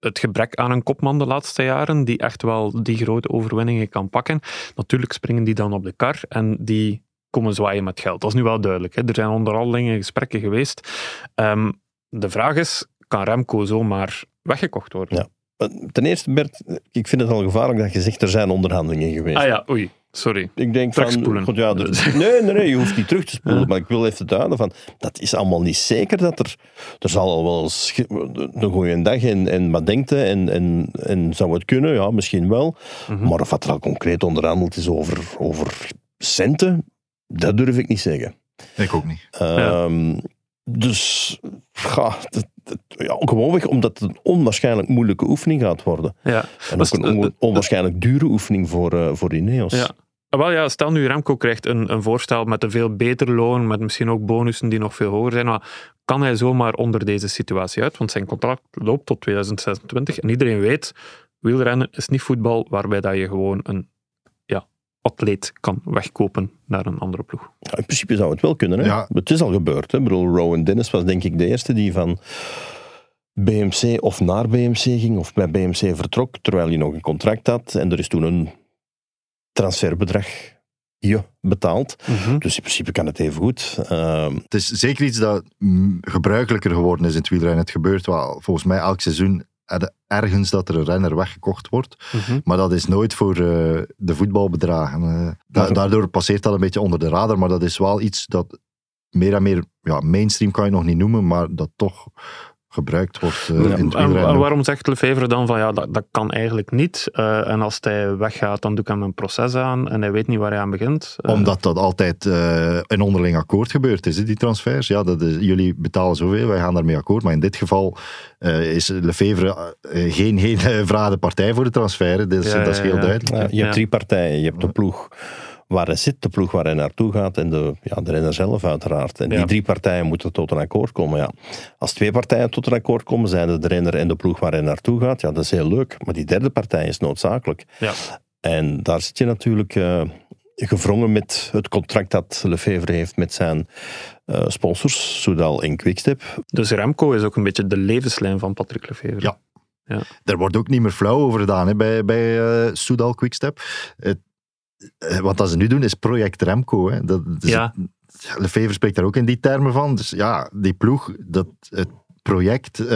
het gebrek aan een kopman de laatste jaren, die echt wel die grote overwinningen kan pakken. Natuurlijk springen die dan op de kar en die komen zwaaien met geld. Dat is nu wel duidelijk. Hè. Er zijn onderhandelingen, gesprekken geweest. Ehm, de vraag is, kan Remco zomaar weggekocht worden? Ja. eh, ten eerste, Bert, ik vind het al gevaarlijk dat je zegt er zijn onderhandelingen geweest. Ah ja, oei, sorry. Ik denk van, Terugspoelen. Ja, er- nee, nee, nee, je hoeft niet terug te spoelen, maar ik wil even duiden van, dat is allemaal niet zeker dat er, er zal al wel eens een goede dag en, en wat denkt en, en, en zou het kunnen, ja, misschien wel, Mhm. maar of wat er al concreet onderhandeld is over, over centen, dat durf ik niet zeggen. Ik ook niet. Ehm, Dus ja, dat- dat- ja, gewoonweg omdat het een onwaarschijnlijk moeilijke oefening gaat worden. Ja. En ook een on- onwaarschijnlijk dure oefening voor, eh voor Ineos. Ja. Ah, Wel ja, stel nu Remco krijgt een, een voorstel met een veel beter loon, met misschien ook bonussen die nog veel hoger zijn, maar kan hij zomaar onder deze situatie uit? Want zijn contract loopt tot 2026 en iedereen weet, wielrennen is niet voetbal waarbij dat je gewoon een atleet kan wegkopen naar een andere ploeg. Ja, in principe zou het wel kunnen. Hè? Ja. Het is al gebeurd. Hè? Ik bedoel, Rowan Dennis was denk ik de eerste die van BMC of naar BMC ging, of bij BMC vertrok, terwijl hij nog een contract had. En er is toen een transferbedrag je betaald. Dus in principe kan het even goed. Ehm, Het is zeker iets dat gebruikelijker geworden is in het wielrennen. Het gebeurt wel volgens mij elk seizoen ergens dat er een renner weggekocht wordt. Maar dat is nooit voor eh, de voetbalbedragen. Da- Maar- daardoor passeert dat een beetje onder de radar. Maar dat is wel iets dat meer en meer, ja, mainstream kan je nog niet noemen, maar dat toch gebruikt wordt eh, Ja, in het En, en waarom zegt Lefevre dan van ja, dat, dat kan eigenlijk niet. Eh, en als hij weggaat, dan doe ik hem een proces aan en hij weet niet waar hij aan begint. Eh, Omdat dat altijd eh een onderling akkoord gebeurd is, hè, die transfers. Ja, dat is, jullie betalen zoveel, wij gaan daarmee akkoord. Maar in dit geval eh, is Lefevre geen hele vragende partij voor de transfer. hè. Dat is, Ja, dat is ja, heel ja. duidelijk. je hebt Ja. drie partijen. Je hebt de ploeg waar hij zit, de ploeg waar hij naartoe gaat en de, ja, de renner zelf uiteraard. En die Ja. drie partijen moeten tot een akkoord komen. Ja. Als twee partijen tot een akkoord komen, zijn de renner en de ploeg waar hij naartoe gaat, ja, dat is heel leuk. Maar die derde partij is noodzakelijk. Ja. En daar zit je natuurlijk eh, gevrongen met het contract dat Lefevre heeft met zijn eh, sponsors, Soudal en Quickstep. Dus Remco is ook een beetje de levenslijn van Patrick Lefevre. Ja. Er wordt ook niet meer flauw over gedaan hè, bij, bij eh, Soudal Quickstep. Het, wat dat ze nu doen is project Remco. Hè. Dat, dus Ja. Lefevre spreekt daar ook in die termen van. Dus ja, die ploeg, dat, het project, eh,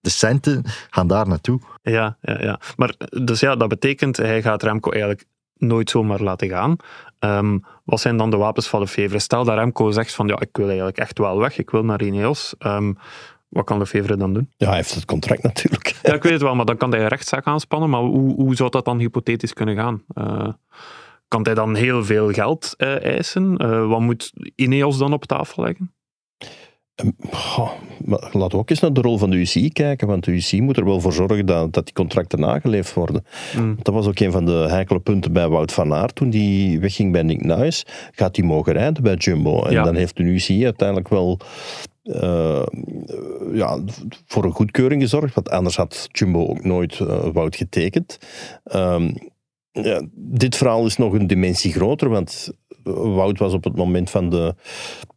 de centen gaan daar naartoe. Ja, ja, ja. Maar dus ja, dat betekent, hij gaat Remco eigenlijk nooit zomaar laten gaan. Ehm, wat zijn dan de wapens van Lefevre? Stel dat Remco zegt van, ja, ik wil eigenlijk echt wel weg, ik wil naar Ineos. Ehm, wat kan Lefevre dan doen? Ja, hij heeft het contract natuurlijk. Ja, ik weet het wel, maar dan kan hij een rechtszaak aanspannen. Maar hoe, hoe zou dat dan hypothetisch kunnen gaan? Eh, kan hij dan heel veel geld eh, eisen? Eh, wat moet Ineos dan op tafel leggen? Maar laten we ook eens naar de rol van de UCI kijken, want de UCI moet er wel voor zorgen dat, dat die contracten nageleefd worden. Mm. Dat was ook een van de heikele punten bij Wout van Aert toen die wegging bij Nick Nuis. Gaat hij mogen rijden bij Jumbo? En Ja. dan heeft de UCI uiteindelijk wel eh, ja, voor een goedkeuring gezorgd, want anders had Jumbo ook nooit eh, Wout getekend. Ehm, ja, dit verhaal is nog een dimensie groter, want Wout was op het moment van de,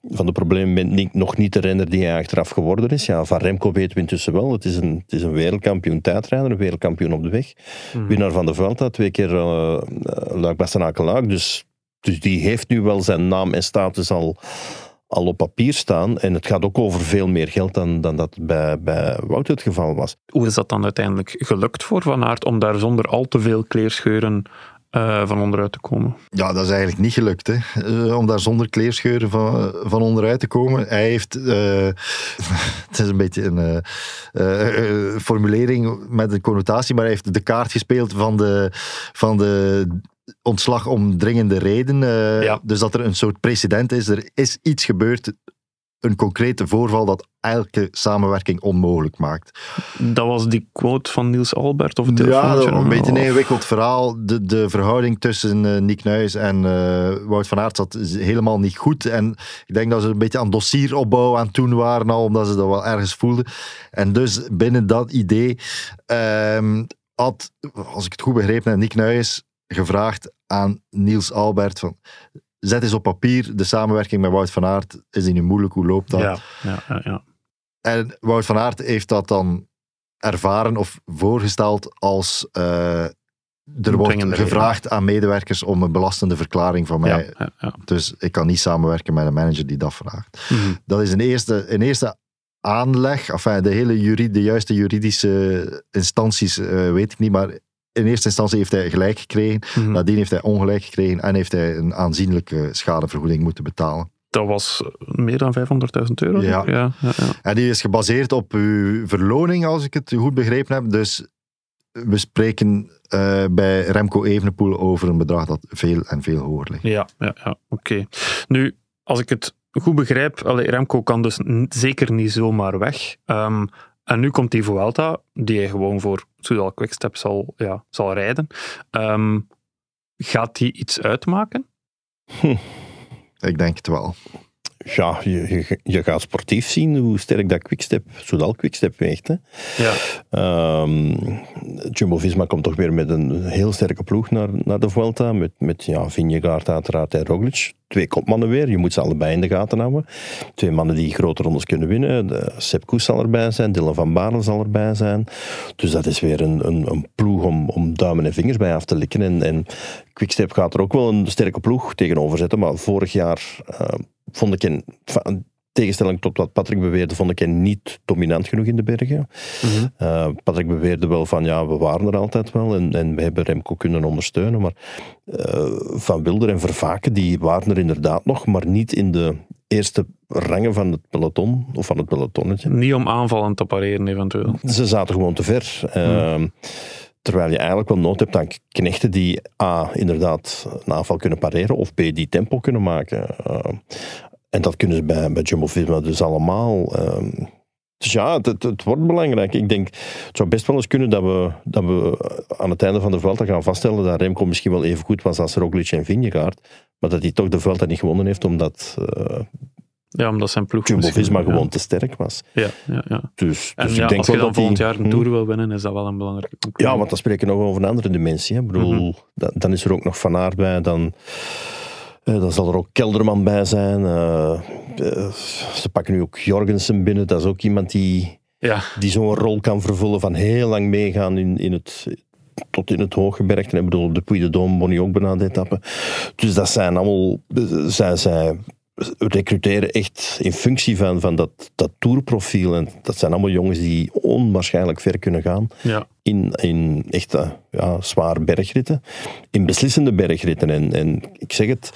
van de problemen nog niet de renner die hij achteraf geworden is. Ja, van Remco weten we intussen wel. Het is een, het is een wereldkampioen tijdrijder, een wereldkampioen op de weg. Winnaar van de Vuelta, twee keer uh, luik bastenaken luik Dus, dus die heeft nu wel zijn naam en status al, al op papier staan. En het gaat ook over veel meer geld dan, dan dat bij, bij Wout het geval was. Hoe is dat dan uiteindelijk gelukt voor Van Aert om daar zonder al te veel kleerscheuren uh, van onderuit te komen? Ja, dat is eigenlijk niet gelukt. Hè. Uh, om daar zonder kleerscheuren van, van onderuit te komen. Hij heeft, uh, het is een beetje een uh, formulering met een connotatie, maar hij heeft de kaart gespeeld van de, van de ontslag om dringende reden. Ja. Dus dat er een soort precedent is. Er is iets gebeurd, een concrete voorval dat elke samenwerking onmogelijk maakt. Dat was die quote van Niels Albert? Of het ja, dat een beetje een ingewikkeld verhaal. De, de verhouding tussen uh, Nick Nuis en uh, Wout van Aert zat helemaal niet goed. En ik denk dat ze een beetje aan dossieropbouw aan het doen waren al, omdat ze dat wel ergens voelden. En dus binnen dat idee um, had, als ik het goed begrepen heb, Nick Nuis gevraagd aan Niels Albert van zet eens op papier de samenwerking met Wout van Aert. Is die nu moeilijk? Hoe loopt dat? Ja, ja, ja. En Wout van Aert heeft dat dan ervaren of voorgesteld als uh, er wordt gevraagd aan medewerkers om een belastende verklaring van mij. Dus ik kan niet samenwerken met een manager die dat vraagt. Mm -hmm. Dat is een eerste, een eerste aanleg. Enfin, de hele jurid, de juiste juridische instanties uh, weet ik niet, maar in eerste instantie heeft hij gelijk gekregen. Mm. Nadien heeft hij ongelijk gekregen en heeft hij een aanzienlijke schadevergoeding moeten betalen. Dat was meer dan 500.000 euro? Ja. Ja, ja, ja. En die is gebaseerd op uw verloning, als ik het goed begrepen heb. Dus we spreken uh, bij Remco Evenepoel over een bedrag dat veel en veel hoger ligt. Ja, ja, ja. oké. Okay. Nu, als ik het goed begrijp, Remco kan dus zeker niet zomaar weg. Um, en nu komt die Vuelta, die hij gewoon voor Soudal Quickstep zal, ja, zal rijden. Um, gaat die iets uitmaken? Hm. Ik denk het wel. Ja, je, je, je, gaat sportief zien hoe sterk dat Quickstep, Soudal Quickstep weegt. Hè. Ja. Um, Jumbo-Visma komt toch weer met een heel sterke ploeg naar, naar de Vuelta. Met, met ja, Vingegaard uiteraard en Roglic. Twee kopmannen weer, je moet ze allebei in de gaten houden. Twee mannen die grote rondes kunnen winnen. De Sepp Koes zal erbij zijn, Dylan van Baarle zal erbij zijn. Dus dat is weer een, een, een ploeg om, om duimen en vingers bij af te likken. En, en Quickstep gaat er ook wel een sterke ploeg tegenover zetten. Maar vorig jaar uh, vond ik in tegenstelling tot wat Patrick beweerde, vond ik hen niet dominant genoeg in de bergen. Uh, Patrick beweerde wel van ja, we waren er altijd wel en, en we hebben Remco kunnen ondersteunen. Maar uh, Van Wilder en Vervaken, die waren er inderdaad nog, maar niet in de eerste rangen van het peloton, of van het pelotonnetje. Niet om aanvallen te pareren eventueel. Ze zaten gewoon te ver. Uh, mm. Terwijl je eigenlijk wel nood hebt aan knechten die A, inderdaad een aanval kunnen pareren, of B, die tempo kunnen maken. Uh, en dat kunnen ze bij, bij Jumbo-Visma dus allemaal. Um, Dus ja, het, het, wordt belangrijk. Ik denk, het zou best wel eens kunnen dat we, dat we aan het einde van de Vuelta gaan vaststellen dat Remco misschien wel even goed was als Roglic en Vingegaard, maar dat hij toch de Vuelta niet gewonnen heeft omdat uh, ja, omdat zijn ploeg Jumbo-Visma gewoon te sterk was. Ja, ja, ja. Dus, dus ja, ik denk als je dan dat volgend die- jaar een Hm. Tour wil winnen, is dat wel een belangrijke Ja, want dan spreken we nog over een andere dimensie. Hè. Ik bedoel, da- dan is er ook nog Van Aert bij, dan, eh, dan zal er ook Kelderman bij zijn. eh, eh, ze pakken nu ook Jorgensen binnen, dat is ook iemand die, Ja, die zo'n rol kan vervullen van heel lang meegaan in, in het, tot in het hooggebergte. Ik bedoel, de Puy de Dôme won ook bijna de etappe. Dus dat zijn allemaal... Zij, zij recruteren echt in functie van, van dat, dat tourprofiel. En dat zijn allemaal jongens die onwaarschijnlijk ver kunnen gaan ja. in, in echte ja, zware bergritten, in beslissende bergritten. En, en ik zeg het,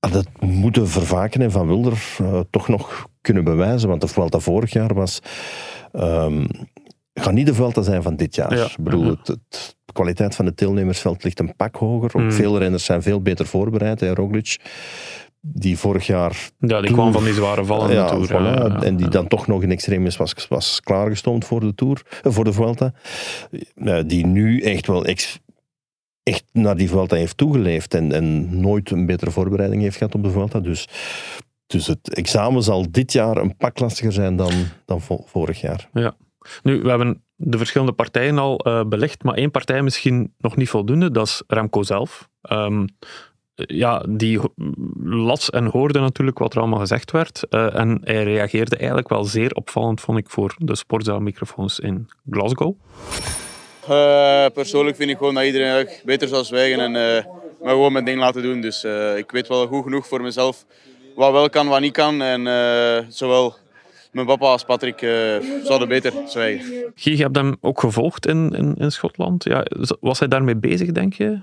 dat moeten Vervaken en Van Wilder eh, toch nog kunnen bewijzen, want de Vuelta vorig jaar was... ehm gaat niet de Vuelta zijn van dit jaar. Ja, Ik bedoel, ja. het, het- de kwaliteit van het deelnemersveld ligt een pak hoger. Ook Mm. veel renners zijn veel beter voorbereid. Hè. Roglic, die vorig jaar ja, die kwam van die zware vallen ja, Tour. voilà. ja, ja, en die ja. dan toch nog in extremis was, was klaargestoomd voor de Tour, eh, voor de Vuelta. Die nu echt wel ex- echt naar die Vuelta heeft toegeleefd en, en nooit een betere voorbereiding heeft gehad op de Vuelta. Dus, dus het examen zal dit jaar een pak lastiger zijn dan, dan vo- vorig jaar. Nu, we hebben de verschillende partijen al eh, belicht, maar één partij misschien nog niet voldoende, dat is Remco zelf. Ehm, ja, die las en hoorde natuurlijk wat er allemaal gezegd werd. eh, en hij reageerde eigenlijk wel zeer opvallend, vond ik, voor de sportzaalmicrofoons in Glasgow. Eh, persoonlijk vind ik gewoon dat iedereen beter zou zwijgen en eh me gewoon mijn ding laten doen. Dus eh, ik weet wel goed genoeg voor mezelf wat wel kan, wat niet kan. En eh, zowel mijn papa als Patrick eh, zouden beter zwijgen. Guy, je hebt hem ook gevolgd in, in, in Schotland. Ja, was hij daarmee bezig, denk je?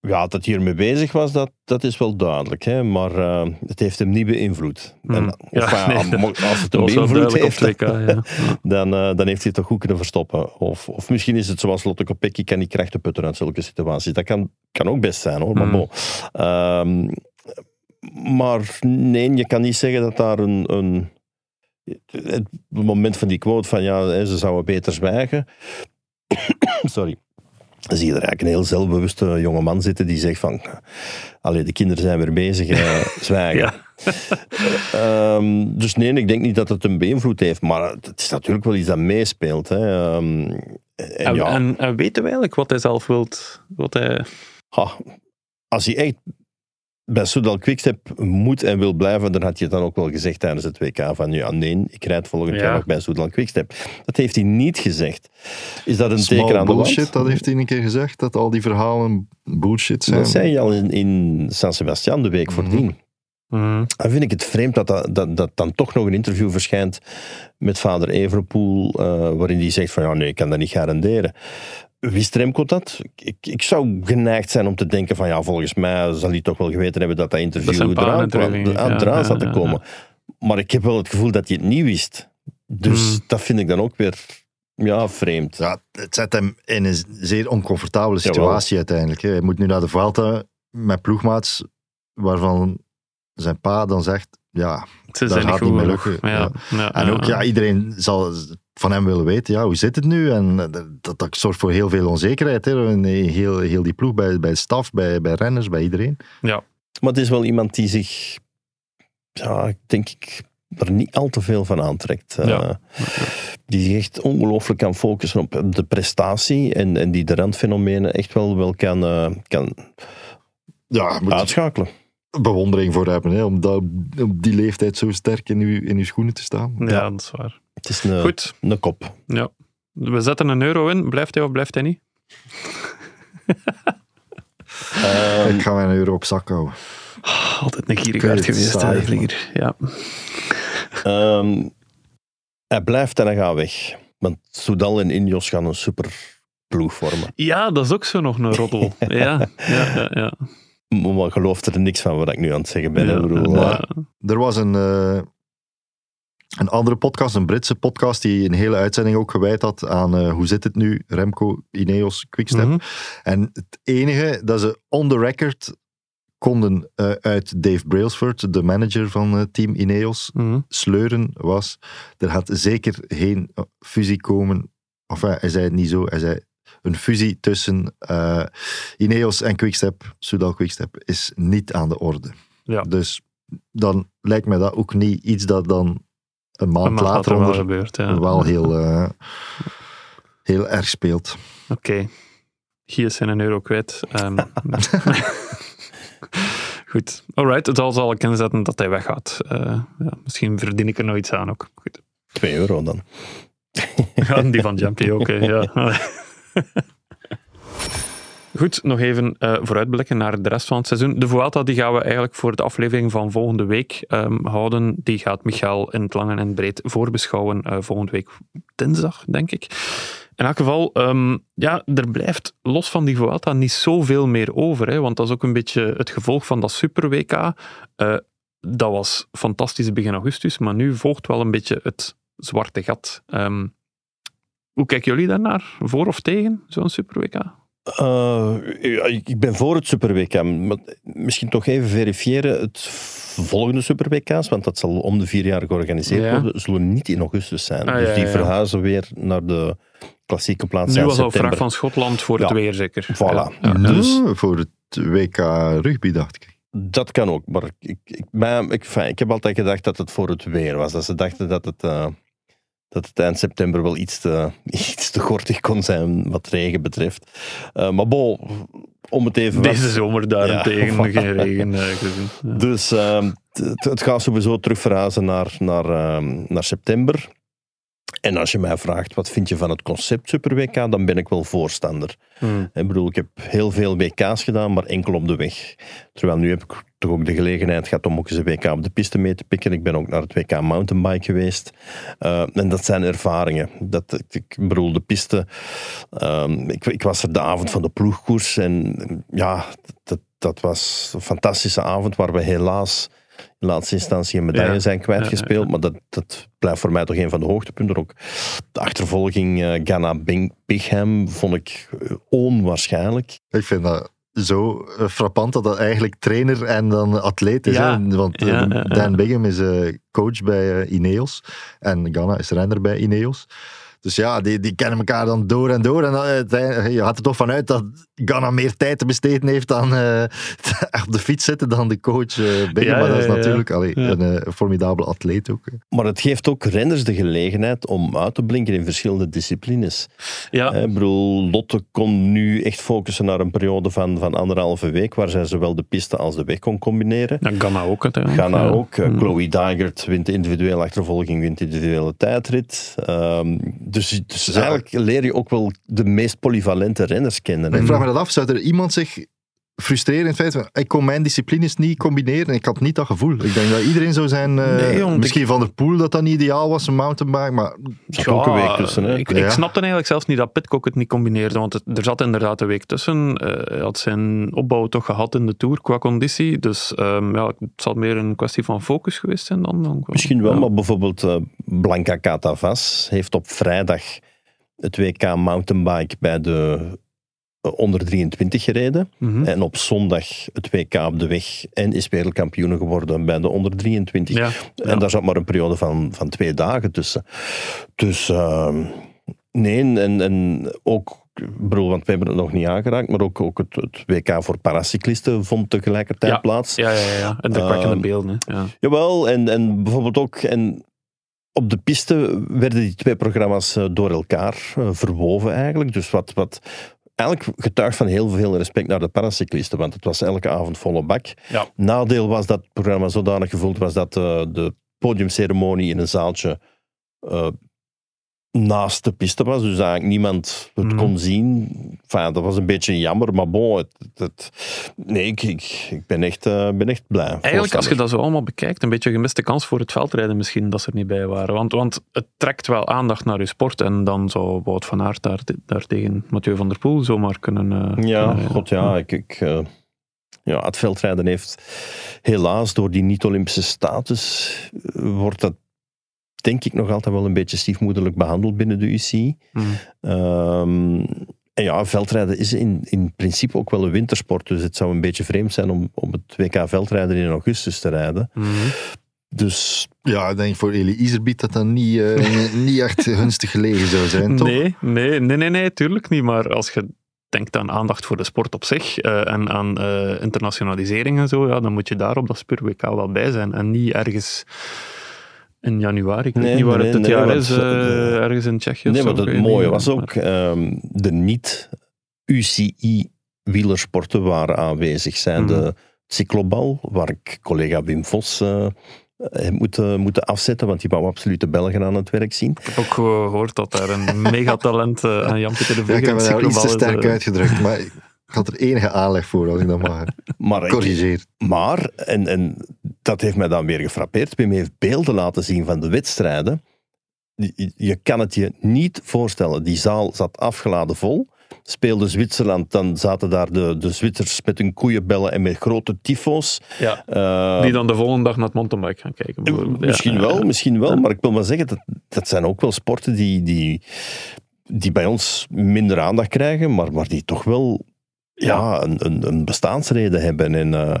Eh, Ja, dat hij ermee bezig was, dat, dat is wel duidelijk. Hè? Maar eh, het heeft hem niet beïnvloed. Hmm. En, of, ja, nee, mo- als het hem beïnvloed heeft, WK. Ja. dan, eh, dan heeft hij het toch goed kunnen verstoppen. Of, of misschien is het zoals Lotte Kopecky, kan die krachten putten uit zulke situaties. Dat kan, kan ook best zijn, hoor. Maar, Mm. bon. Ehm, maar nee, je kan niet zeggen dat daar een... een het moment van die quote van ja, ze zouden beter zwijgen. Sorry. Dan zie je er eigenlijk een heel zelfbewuste jonge man zitten die zegt van... Allee, de kinderen zijn weer bezig, eh, zwijgen. Ehm, dus nee, ik denk niet dat het een beïnvloed heeft, maar het is natuurlijk wel iets dat meespeelt. Hè. Ehm, en, En, ja, en, en weten we eigenlijk wat hij zelf wilt? Wat hij... ha, als hij echt bij Soudal Quickstep moet en wil blijven, dan had je het dan ook wel gezegd tijdens het WK van ja, nee, ik rijd volgend Ja. jaar nog bij Soudal Quickstep. Dat heeft hij niet gezegd. Is dat een Small teken aan de wand? bullshit, dat heeft hij een keer gezegd, dat al die verhalen bullshit zijn. Dat zei je al in, in San Sebastian de week Mhm. voordien. Mhm. Dan vind ik het vreemd dat, dat, dat, dat dan toch nog een interview verschijnt met vader Evenepoel, eh, waarin hij zegt van ja, nee, ik kan dat niet garanderen. Wist Remco dat? Ik, ik, zou geneigd zijn om te denken van ja, volgens mij zal hij toch wel geweten hebben dat dat Dat interview zijn eraan, eraan ja, zat te ja, komen. Maar ik heb wel het gevoel dat hij het niet wist. Dus Hmm. dat vind ik dan ook weer ja, vreemd. Ja, het zet hem in een zeer oncomfortabele Jawel. situatie uiteindelijk. hè. Hij moet nu naar de Vuelta met ploegmaats waarvan zijn pa dan zegt, ja, Ze Dat gaat goed niet meer lukken, Ja, ja, En ook, ja, iedereen zal van hem willen weten, ja, hoe zit het nu? En eh, dat, dat zorgt voor heel veel onzekerheid. Hè? In Heel, heel die ploeg, bij, bij de staf, bij, bij renners, bij iedereen. ja. Maar het is wel iemand die zich, ja, denk ik, er niet al te veel van aantrekt. Ja. Eh, die zich echt ongelooflijk kan focussen op de prestatie en, en die de randfenomenen echt wel, wel kan, eh, kan Ja, uitschakelen. bewondering voor hebben, hè? om dat, op die leeftijd zo sterk in uw, in uw schoenen te staan. ja, dat is waar. Het is een, Goed, een kop. ja. We zetten een euro in. Blijft hij of blijft hij niet? Ehm, Ik ga mijn euro op zak houden. Altijd een gierigaard geweest, saai, Vlieger. Ja. ehm, hij blijft en hij gaat weg. Want Soudal en Ineos gaan een super ploeg vormen. ja, dat is ook zo nog een roddel. ja, ja, ja. ja. Maar gelooft er niks van wat ik nu aan het zeggen ben. Ja, ja. Er was een, eh, een andere podcast, een Britse podcast, die een hele uitzending ook gewijd had aan eh, hoe zit het nu, Remco, Ineos, Quickstep. Mhm. En het enige dat ze on the record konden eh, uit Dave Brailsford, de manager van eh, team Ineos, Mhm. sleuren, was er gaat zeker geen fusie komen. Enfin, hij zei het niet zo. Hij zei een fusie tussen Ineos en Quickstep, Soudal Quickstep, is niet aan de orde. Ja. Dus dan lijkt mij dat ook niet iets dat dan een maand, Een maand later wel onder gebeurt. Ja. wel heel, eh, heel erg speelt. Oké. Guy is zijn een euro kwijt. Ehm, Goed. Alright, het zal zal ik inzetten dat hij weggaat. Eh, ja, misschien verdien ik er nog iets aan ook. Goed. 2 euro dan. Ja, die van Jumpy ook. hè, Ja. Goed, nog even eh, vooruitblikken naar de rest van het seizoen. De Vuelta die gaan we eigenlijk voor de aflevering van volgende week ehm, houden. Die gaat Michael in het lang en breed voorbeschouwen eh, volgende week dinsdag, denk ik. In elk geval, ehm, ja, er blijft los van die Vuelta niet zoveel meer over. Hè, want dat is ook een beetje het gevolg van dat Super-WK. Eh, dat was fantastisch begin augustus, maar nu volgt wel een beetje het zwarte gat. Ehm, hoe kijken jullie daarnaar? Voor of tegen zo'n Super-WK? Eh, ja, ik ben voor het Super WK. Maar misschien toch even verifiëren. Het volgende Super WK's, want dat zal om de vier jaar georganiseerd Ja. worden, zullen niet in augustus zijn. Ah, dus ja, die ja, verhuizen weer naar de klassieke plaats. Nu was al vraag van Schotland voor het Ja. weer, zeker. Voilà. Ja, ja. Dus voor het WK rugby, dacht ik. dat kan ook. Maar ik, ik, maar ik, fijn, ik heb altijd gedacht dat het voor het weer was. Dat ze dachten dat het, eh, dat het eind september wel iets te, iets te gortig kon zijn wat regen betreft. Eh, maar bon, om het even... wat- Deze zomer daarentegen Ja. geen regen eh, gezien. Ja. Dus ehm, het, het gaat sowieso terug verhuizen naar, naar, ehm, naar september. En als je mij vraagt, wat vind je van het concept Super WK, dan ben ik wel voorstander. Hmm. Ik bedoel, ik heb heel veel WK's gedaan, maar enkel op de weg. Terwijl nu heb ik toch ook de gelegenheid gehad om ook eens een WK op de piste mee te pikken. Ik ben ook naar het WK mountainbike geweest. Eh, en dat zijn ervaringen. Dat, ik bedoel, de piste... ehm, ik, ik was er de avond van de ploegkoers en ja, dat, dat was een fantastische avond waar we helaas in laatste instantie een medaille Ja. zijn kwijtgespeeld. Maar dat, dat blijft voor mij toch een van de hoogtepunten. Ook de achtervolging eh Ghana Bing- Bigham vond ik eh, onwaarschijnlijk. Ik vind dat zo eh, frappant dat dat eigenlijk trainer en dan atleet is. Ja. hè. Want eh, Ja. Dan Bigham is eh, coach bij Ineos en Ganna is renner bij Ineos. Dus ja, die, die kennen elkaar dan door en door. En dan, eh, je gaat er toch vanuit dat Ganna meer tijd te besteden heeft dan eh, op de fiets zitten dan de coach eh Bigham. Ja, maar dat is ja, ja. natuurlijk allee, Ja. een eh, formidabele atleet ook. hè. Maar het geeft ook renners de gelegenheid om uit te blinken in verschillende disciplines. Ja, Ik bedoel, Lotte kon nu echt focussen naar een periode van, van anderhalve week, waar zij zowel de piste als de weg kon combineren. ja, Ghana ook uiteindelijk. Ghana Ja. ook. Hmm. Chloe Dijgert wint de individuele achtervolging, wint de individuele tijdrit. Ehm, dus dus eigenlijk leer je ook wel de meest polyvalente renners kennen. Ik vraag me dat af, zou er iemand zich frustreren in het feit ik kon mijn disciplines niet combineren. Ik had niet dat gevoel. Ik denk dat iedereen zou zijn... eh, Nee, misschien Van der Poel dat dat niet ideaal was, een mountainbike, maar Er zat ook een week tussen. Hè? Ik, Ja. ik snapte eigenlijk zelfs niet dat Pitcock het niet combineerde, want het- er zat inderdaad een week tussen. Eh, hij had zijn opbouw toch gehad in de Tour qua conditie, dus ehm, ja, het zal meer een kwestie van focus geweest zijn dan. dan Misschien wel, Ja. maar bijvoorbeeld eh, Blanca Catavas heeft op vrijdag het WK mountainbike bij de onder 23 gereden. Mhm. En op zondag het WK op de weg en is wereldkampioen geworden bij de onder 23. Ja, En ja. daar zat maar een periode van, van twee dagen tussen. Dus ehm, nee, en, en ook, ik bedoel, want we hebben het nog niet aangeraakt, maar ook, ook het, het WK voor paracyclisten vond tegelijkertijd Ja. plaats. Ja, ja, ja, ja. indrukwekkende Ehm, beelden. hè. Ja. Jawel, en, en bijvoorbeeld ook... En op de piste werden die twee programma's eh, door elkaar eh, verwoven eigenlijk. Dus wat, wat eigenlijk getuigt van heel veel respect naar de paracyclisten, want het was elke avond volle bak. Ja. Nadeel was dat het programma zodanig gevuld was dat eh, de podiumceremonie in een zaaltje eh, naast de piste was, dus eigenlijk niemand het Mhm. kon zien. Enfin, dat was een beetje jammer, maar bon, het, het- nee, ik, ik, ik ben, echt, eh, ben echt blij. Eigenlijk, als je dat zo allemaal bekijkt, een beetje een gemiste kans voor het veldrijden misschien, dat ze er niet bij waren. Want, want het trekt wel aandacht naar je sport en dan zou Wout van Aert daar, daar tegen Mathieu van der Poel zomaar kunnen... eh, Ja, kunnen god ja. Ik, ik, eh, ja, het veldrijden heeft helaas door die niet-Olympische status wordt dat denk ik nog altijd wel een beetje stiefmoederlijk behandeld binnen de UCI. Mhm. Ehm, En ja, veldrijden is in, in principe ook wel een wintersport. Dus het zou een beetje vreemd zijn om, om het WK veldrijden in augustus te rijden. Dus Ja, ik denk voor Elie Iserbiet dat dat niet, eh, niet echt gunstig gelegen zou zijn, toch? Nee, nee, nee, nee, nee, tuurlijk niet. Maar als je denkt aan aandacht voor de sport op zich eh, en aan eh, internationalisering en zo, ja, dan moet je daar op dat Spur WK wel bij zijn. En niet ergens in januari. Ik weet Nee, niet waar nee, het dit nee, jaar is. eh, eh, ergens in Tsjechië. Nee, of maar het mooie niet. was ook, ehm, de niet-UCI-wielersporten waren aanwezig. Zijn Mhm. de cyclobal, waar ik collega Wim Vos eh, heb moeten, moeten afzetten, want die wou absoluut de Belgen aan het werk zien. Ik heb ook gehoord dat daar een megatalent uh, aan Jan-Pieter de Ja, ik heb daar iets te sterk eh, uitgedrukt, maar ik had er enige aanleg voor, als ik dat mag Maar, ik- corrigeren. maar en, en dat heeft mij dan weer gefrappeerd, Wim heeft beelden laten zien van de wedstrijden. Je- Je kan het je niet voorstellen. Die zaal zat afgeladen vol. Speelde Zwitserland, dan zaten daar de, de Zwitsers met hun koeienbellen en met grote tyfo's. Ja, Eh, die dan de volgende dag naar het mountainbike gaan kijken. Ja, Misschien ja, wel, misschien wel. Maar ik wil maar zeggen, dat, dat zijn ook wel sporten die, die, die bij ons minder aandacht krijgen, maar, maar die toch wel ja, een, een, een bestaansreden hebben. En, eh,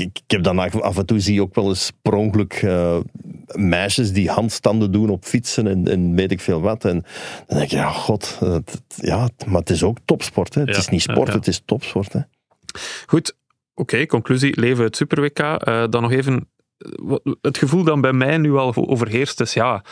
ik, heb dan af af en toe zie je ook wel eens per ongeluk eh, meisjes die handstanden doen op fietsen en, en weet ik veel wat. En dan denk je, ja, god, het- ja, maar het is ook topsport. Hè. Het Ja, is niet sport, ja. het is topsport. Hè. Goed, oké, conclusie, leven het Super WK. Eh, dan nog even, eh, het gevoel dat bij mij nu al overheerst is, ja,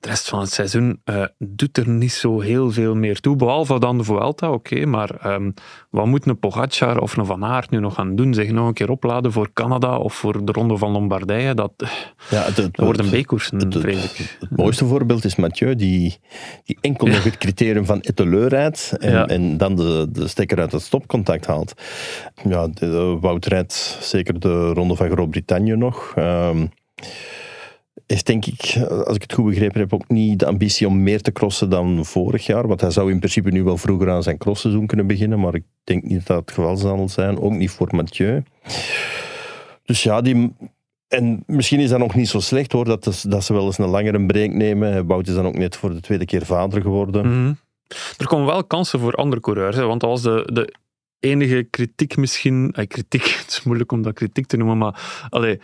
de rest van het seizoen eh, doet er niet zo heel veel meer toe, behalve dan de Vuelta, oké, maar ehm, wat moet een Pogacar of een Van Aert nu nog gaan doen? Zich nog een keer opladen voor Canada of voor de Ronde van Lombardije? Dat, Ja, het, het, wordt een B-koers, het- het- vrees ik. Het mooiste voorbeeld is Mathieu, die, die enkel nog het criterium van Etteleur rijdt en, Ja. en dan de, de stekker uit het stopcontact haalt. Ja, de, de Wout rijdt zeker de ronde van Groot-Brittannië nog. Ehm heeft denk ik, als ik het goed begrepen heb, ook niet de ambitie om meer te crossen dan vorig jaar. Want hij zou in principe nu wel vroeger aan zijn crossseizoen kunnen beginnen, maar ik denk niet dat dat het geval zal zijn. Ook niet voor Mathieu. Dus ja, die, en misschien is dat nog niet zo slecht hoor, dat, dat ze wel eens een langere break nemen. Wout is dan ook net voor de tweede keer vader geworden. Mhm. Er komen wel kansen voor andere coureurs, want was de, de enige kritiek misschien... Eh, kritiek, het is moeilijk om dat kritiek te noemen, maar allee,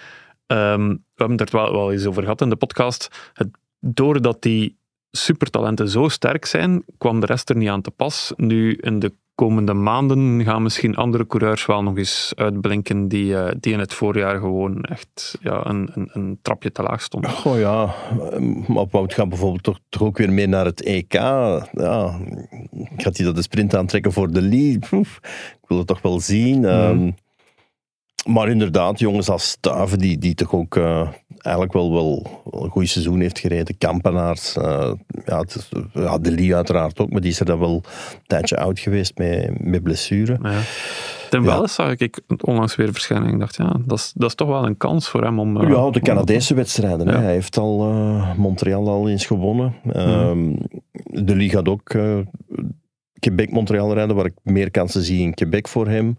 ehm, we hebben het er wel, wel eens over gehad in de podcast. Het, doordat die supertalenten zo sterk zijn, kwam de rest er niet aan te pas. Nu, in de komende maanden gaan misschien andere coureurs wel nog eens uitblinken die, eh, die in het voorjaar gewoon echt ja, een, een, een trapje te laag stonden. Goh ja, maar Wout gaat bijvoorbeeld toch, toch ook weer mee naar het EK. Ja, gaat hij dat de sprint aantrekken voor de lead? Oef, ik wil het toch wel zien. Ehm, maar inderdaad, jongens als Stuiven, die, die toch ook eh, eigenlijk wel, wel een goed seizoen heeft gereden. Kampenaars, eh, ja, het is, ja, de Lee uiteraard ook, maar die is er dan wel een tijdje oud geweest met, met blessure. Ja. Ten Ja. wel zag ik onlangs weer verschijnen. Ik dacht, ja, dat is, dat is toch wel een kans voor hem om... eh, Ja, de Canadese wedstrijden. hè. Hij heeft al Montreal al eens gewonnen. Ehm, De Ligue gaat ook Quebec-Montreal rijden, waar ik meer kansen zie in Quebec voor hem.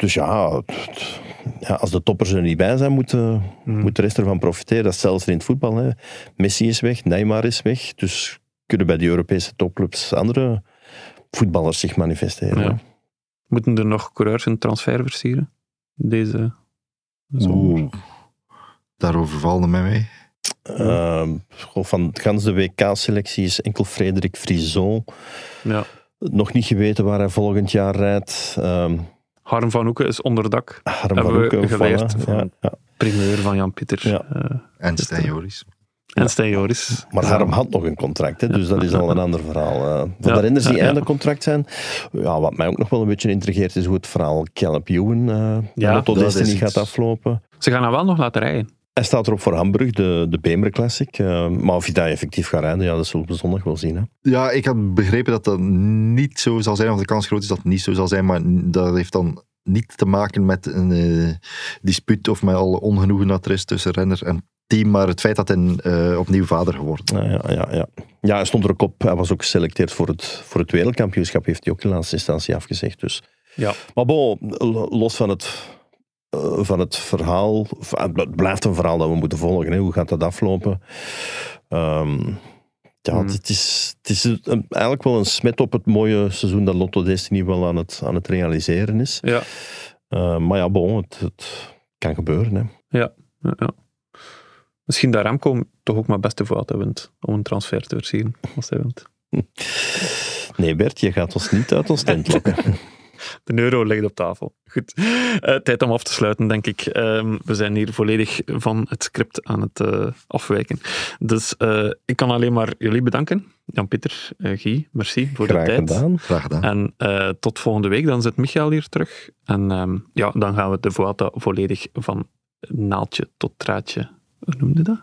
Dus ja, het- ja als de toppers er niet bij zijn, moet, moet de rest ervan profiteren. Dat is zelfs in het voetbal. Hè. Messi is weg, Neymar is weg. Dus kunnen bij de Europese topclubs andere voetballers zich manifesteren. Ja. Moeten er nog coureurs een transfer versieren? Deze zomer? Oeh, daarover valde mij mee. Ehm, goh, van gans de WK-selectie is enkel Frederik Frison. Ja. Nog niet geweten waar hij volgend jaar rijdt. Ehm Harm van Hoeken is onder dak. Harm Hebben van we geleerd van- Ja. Primeur van Jan-Pieter. Ja. eh, En Stijn Joris. en Stijn Joris. Maar Harm had nog een contract, hè, dus dat is al een ander verhaal. Eh van Ja, de renners die ja, ja. einde contract zijn, ja, wat mij ook nog wel een beetje intrigeert, is hoe het verhaal Caleb Ewan eh Ja, iets. gaat aflopen. Ze gaan hem wel nog laten rijden. Hij staat erop voor Hamburg, de, de Bemer Classic. eh, maar of hij daar effectief gaat rijden, ja, dat zullen we zondag wel zien. Hè. Ja, ik had begrepen dat dat niet zo zal zijn, of de kans groot is dat het niet zo zal zijn, maar dat heeft dan niet te maken met een eh, dispuut of met alle ongenoegen dat er is tussen renner en team, maar het feit dat hij eh, opnieuw vader geworden Ja, ja, ja, ja. ja, hij stond er ook op. Hij was ook geselecteerd voor het, voor het wereldkampioenschap, heeft hij ook in laatste instantie afgezegd. Dus. Ja. Maar bon, lo- los van het, van het verhaal, het blijft een verhaal dat we moeten volgen. Hè. Hoe gaat dat aflopen? Ehm, Ja, Hmm. het is, het is een- eigenlijk wel een smet op het mooie seizoen dat Lotto Destiny wel aan het, aan het realiseren is. Ja. Eh, maar ja, bon, het, het kan gebeuren. Hè. Ja, ja, ja. Misschien dat Remco toch ook maar beste Vuelta wint om een transfer te versieren, als hij wint. Nee, Bert, je gaat ons niet uit ons tent lokken. De euro ligt op tafel. Goed. Eh, tijd om af te sluiten, denk ik. Ehm, we zijn hier volledig van het script aan het eh, afwijken. Dus eh, ik kan alleen maar jullie bedanken. Jan-Pieter, Guy, merci voor Graag de tijd. gedaan. Graag gedaan. En tot volgende week, dan zit Michael hier terug. En ehm, ja, dan gaan we de Vuelta volledig van naaldje tot draadje, hoe noemde dat?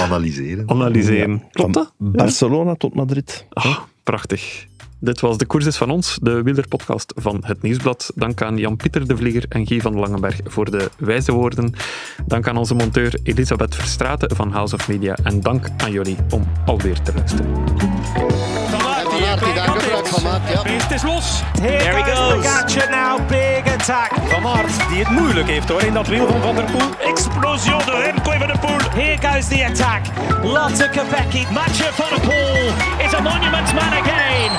Analyseren. Analyseren. Klopt dat? Van Barcelona tot Madrid. Ah, prachtig. Dit was de Koers is van ons, de wielerpodcast van Het Nieuwsblad. Dank aan Jan-Pieter de Vlieger en Guy van Langenberg voor de wijze woorden. Dank aan onze monteur Elisabeth Verstraeten van House of Media. En dank aan jullie om alweer te luisteren. Van Aert, Van Aert die daar gebruik van maakt. Ja. Het is los. Here There he goes goes. Pogacar now, big attack. Van Aert, die het moeilijk heeft hoor in dat wiel van Van der Poel. Explosie de Remco van der Poel. Here goes the attack. Lotte Kopecky. Mathieu van der Poel is a monument man again.